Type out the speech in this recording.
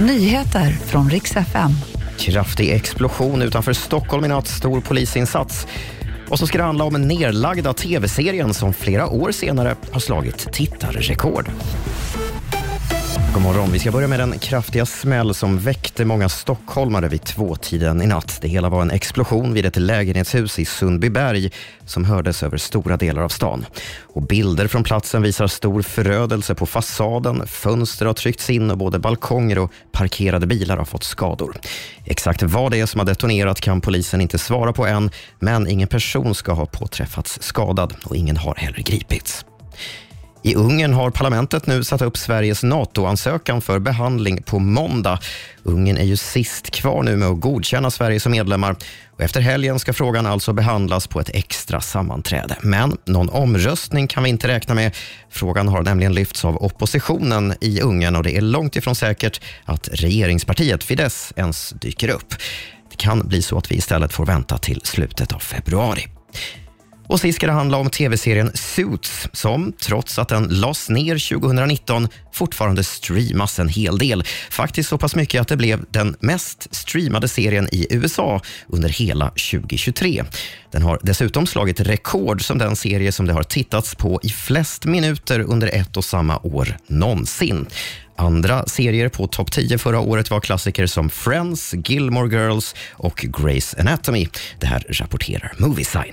Nyheter från riks FM. Kraftig explosion utanför Stockholm i natt, stor polisinsats. Och så ska det handla om en nerlagda tv-serien som flera år senare har slagit tittarrekord. God morgon. Vi ska börja med den kraftiga smäll som väckte många stockholmare vid tvåtiden i natt. Det hela var en explosion vid ett lägenhetshus i Sundbyberg som hördes över stora delar av stan. Och bilder från platsen visar stor förödelse på fasaden. Fönster har tryckts in och både balkonger och parkerade bilar har fått skador. Exakt vad det är som har detonerat kan polisen inte svara på än, men ingen person ska ha påträffats skadad och ingen har heller gripits. I Ungern har parlamentet nu satt upp Sveriges NATO-ansökan för behandling på måndag. Ungern är ju sist kvar nu med att godkänna Sverige som medlemmar. Och efter helgen ska frågan alltså behandlas på ett extra sammanträde. Men någon omröstning kan vi inte räkna med. Frågan har nämligen lyfts av oppositionen i Ungern och det är långt ifrån säkert att regeringspartiet Fidesz ens dyker upp. Det kan bli så att vi istället får vänta till slutet av februari. Och sist ska det handla om tv-serien Suits som, trots att den lades ner 2019, fortfarande streamas en hel del. Faktiskt så pass mycket att det blev den mest streamade serien i USA under hela 2023. Den har dessutom slagit rekord som den serie som det har tittats på i flest minuter under ett och samma år någonsin. Andra serier på topp 10 förra året var klassiker som Friends, Gilmore Girls och Grey's Anatomy. Det här rapporterar Moviesign.